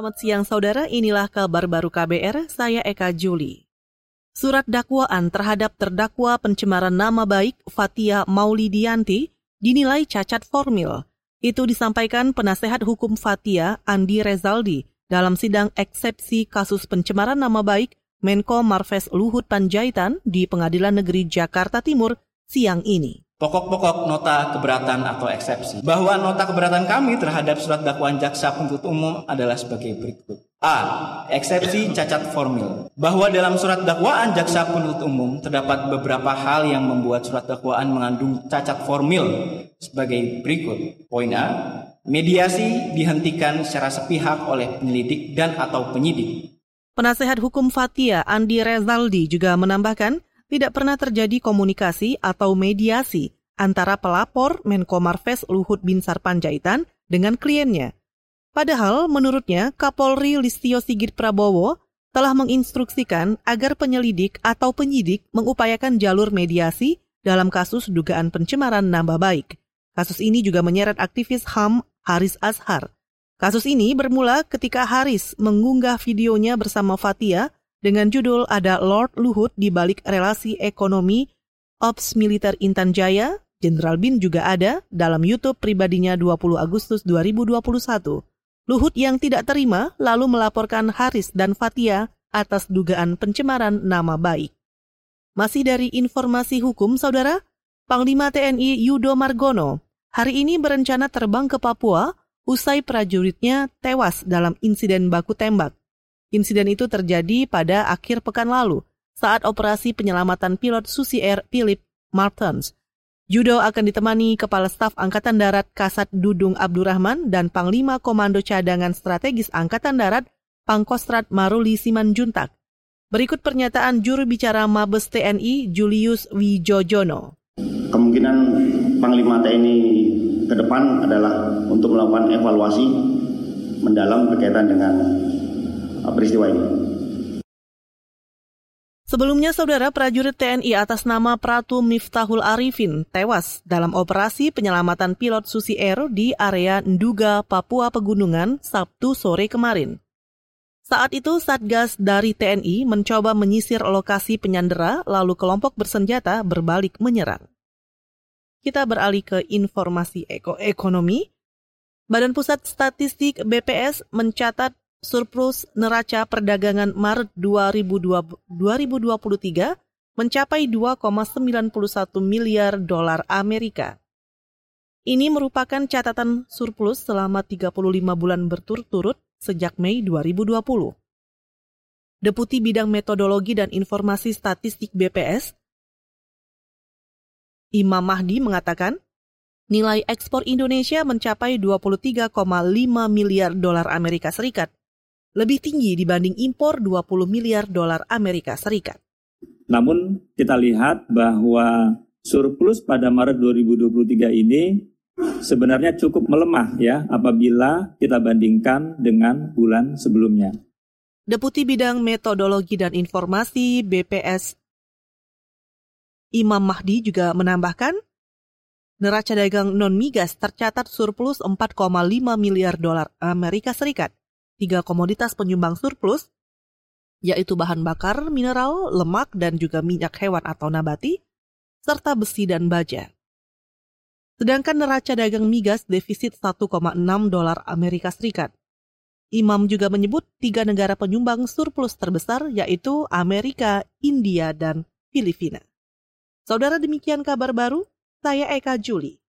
Selamat siang saudara, inilah kabar baru KBR, saya Eka Juli. Surat dakwaan terhadap terdakwa pencemaran nama baik Fatia Maulidianti dinilai cacat formil. Itu disampaikan penasehat hukum Fatia Andi Rezaldi dalam sidang eksepsi kasus pencemaran nama baik Menko Marves Luhut Panjaitan di Pengadilan Negeri Jakarta Timur siang ini. Pokok-pokok nota keberatan atau eksepsi. Bahwa nota keberatan kami terhadap surat dakwaan jaksa penuntut umum adalah sebagai berikut. A. Eksepsi cacat formil. Bahwa dalam surat dakwaan jaksa penuntut umum terdapat beberapa hal yang membuat surat dakwaan mengandung cacat formil sebagai berikut. Poin A. Mediasi dihentikan secara sepihak oleh penyelidik dan atau penyidik. Penasehat hukum Fatia Andi Rezaldi juga menambahkan tidak pernah terjadi komunikasi atau mediasi antara pelapor Menko Marves Luhut Binsar Panjaitan dengan kliennya. Padahal menurutnya Kapolri Listio Sigit Prabowo telah menginstruksikan agar penyelidik atau penyidik mengupayakan jalur mediasi dalam kasus dugaan pencemaran nama baik. Kasus ini juga menyeret aktivis HAM Haris Azhar. Kasus ini bermula ketika Haris mengunggah videonya bersama Fatia dengan judul ada Lord Luhut di balik relasi ekonomi Ops Militer Intan Jaya, Jenderal Bin juga ada dalam YouTube pribadinya 20 Agustus 2021. Luhut yang tidak terima lalu melaporkan Haris dan Fatia atas dugaan pencemaran nama baik. Masih dari informasi hukum, Saudara, Panglima TNI Yudo Margono hari ini berencana terbang ke Papua usai prajuritnya tewas dalam insiden baku tembak. Insiden itu terjadi pada akhir pekan lalu saat operasi penyelamatan pilot Susi Air Philip Martens. Judo akan ditemani Kepala Staf Angkatan Darat Kasat Dudung Abdurrahman dan Panglima Komando Cadangan Strategis Angkatan Darat Pangkostrat Maruli Simanjuntak. Berikut pernyataan juru bicara Mabes TNI Julius Wijojono. Kemungkinan Panglima TNI ke depan adalah untuk melakukan evaluasi mendalam berkaitan dengan peristiwa ini. Sebelumnya, saudara prajurit TNI atas nama Pratu Miftahul Arifin tewas dalam operasi penyelamatan pilot Susi Air di area Nduga, Papua Pegunungan, Sabtu sore kemarin. Saat itu, Satgas dari TNI mencoba menyisir lokasi penyandera, lalu kelompok bersenjata berbalik menyerang. Kita beralih ke informasi eko ekonomi. Badan Pusat Statistik BPS mencatat surplus neraca perdagangan Maret 2023 mencapai 2,91 miliar dolar Amerika. Ini merupakan catatan surplus selama 35 bulan berturut-turut sejak Mei 2020. Deputi Bidang Metodologi dan Informasi Statistik BPS, Imam Mahdi mengatakan, nilai ekspor Indonesia mencapai 23,5 miliar dolar Amerika Serikat lebih tinggi dibanding impor 20 miliar dolar Amerika Serikat. Namun kita lihat bahwa surplus pada Maret 2023 ini sebenarnya cukup melemah ya apabila kita bandingkan dengan bulan sebelumnya. Deputi Bidang Metodologi dan Informasi BPS Imam Mahdi juga menambahkan, neraca dagang non-migas tercatat surplus 4,5 miliar dolar Amerika Serikat tiga komoditas penyumbang surplus, yaitu bahan bakar, mineral, lemak, dan juga minyak hewan atau nabati, serta besi dan baja. Sedangkan neraca dagang migas defisit 1,6 dolar Amerika Serikat. Imam juga menyebut tiga negara penyumbang surplus terbesar yaitu Amerika, India, dan Filipina. Saudara demikian kabar baru, saya Eka Juli.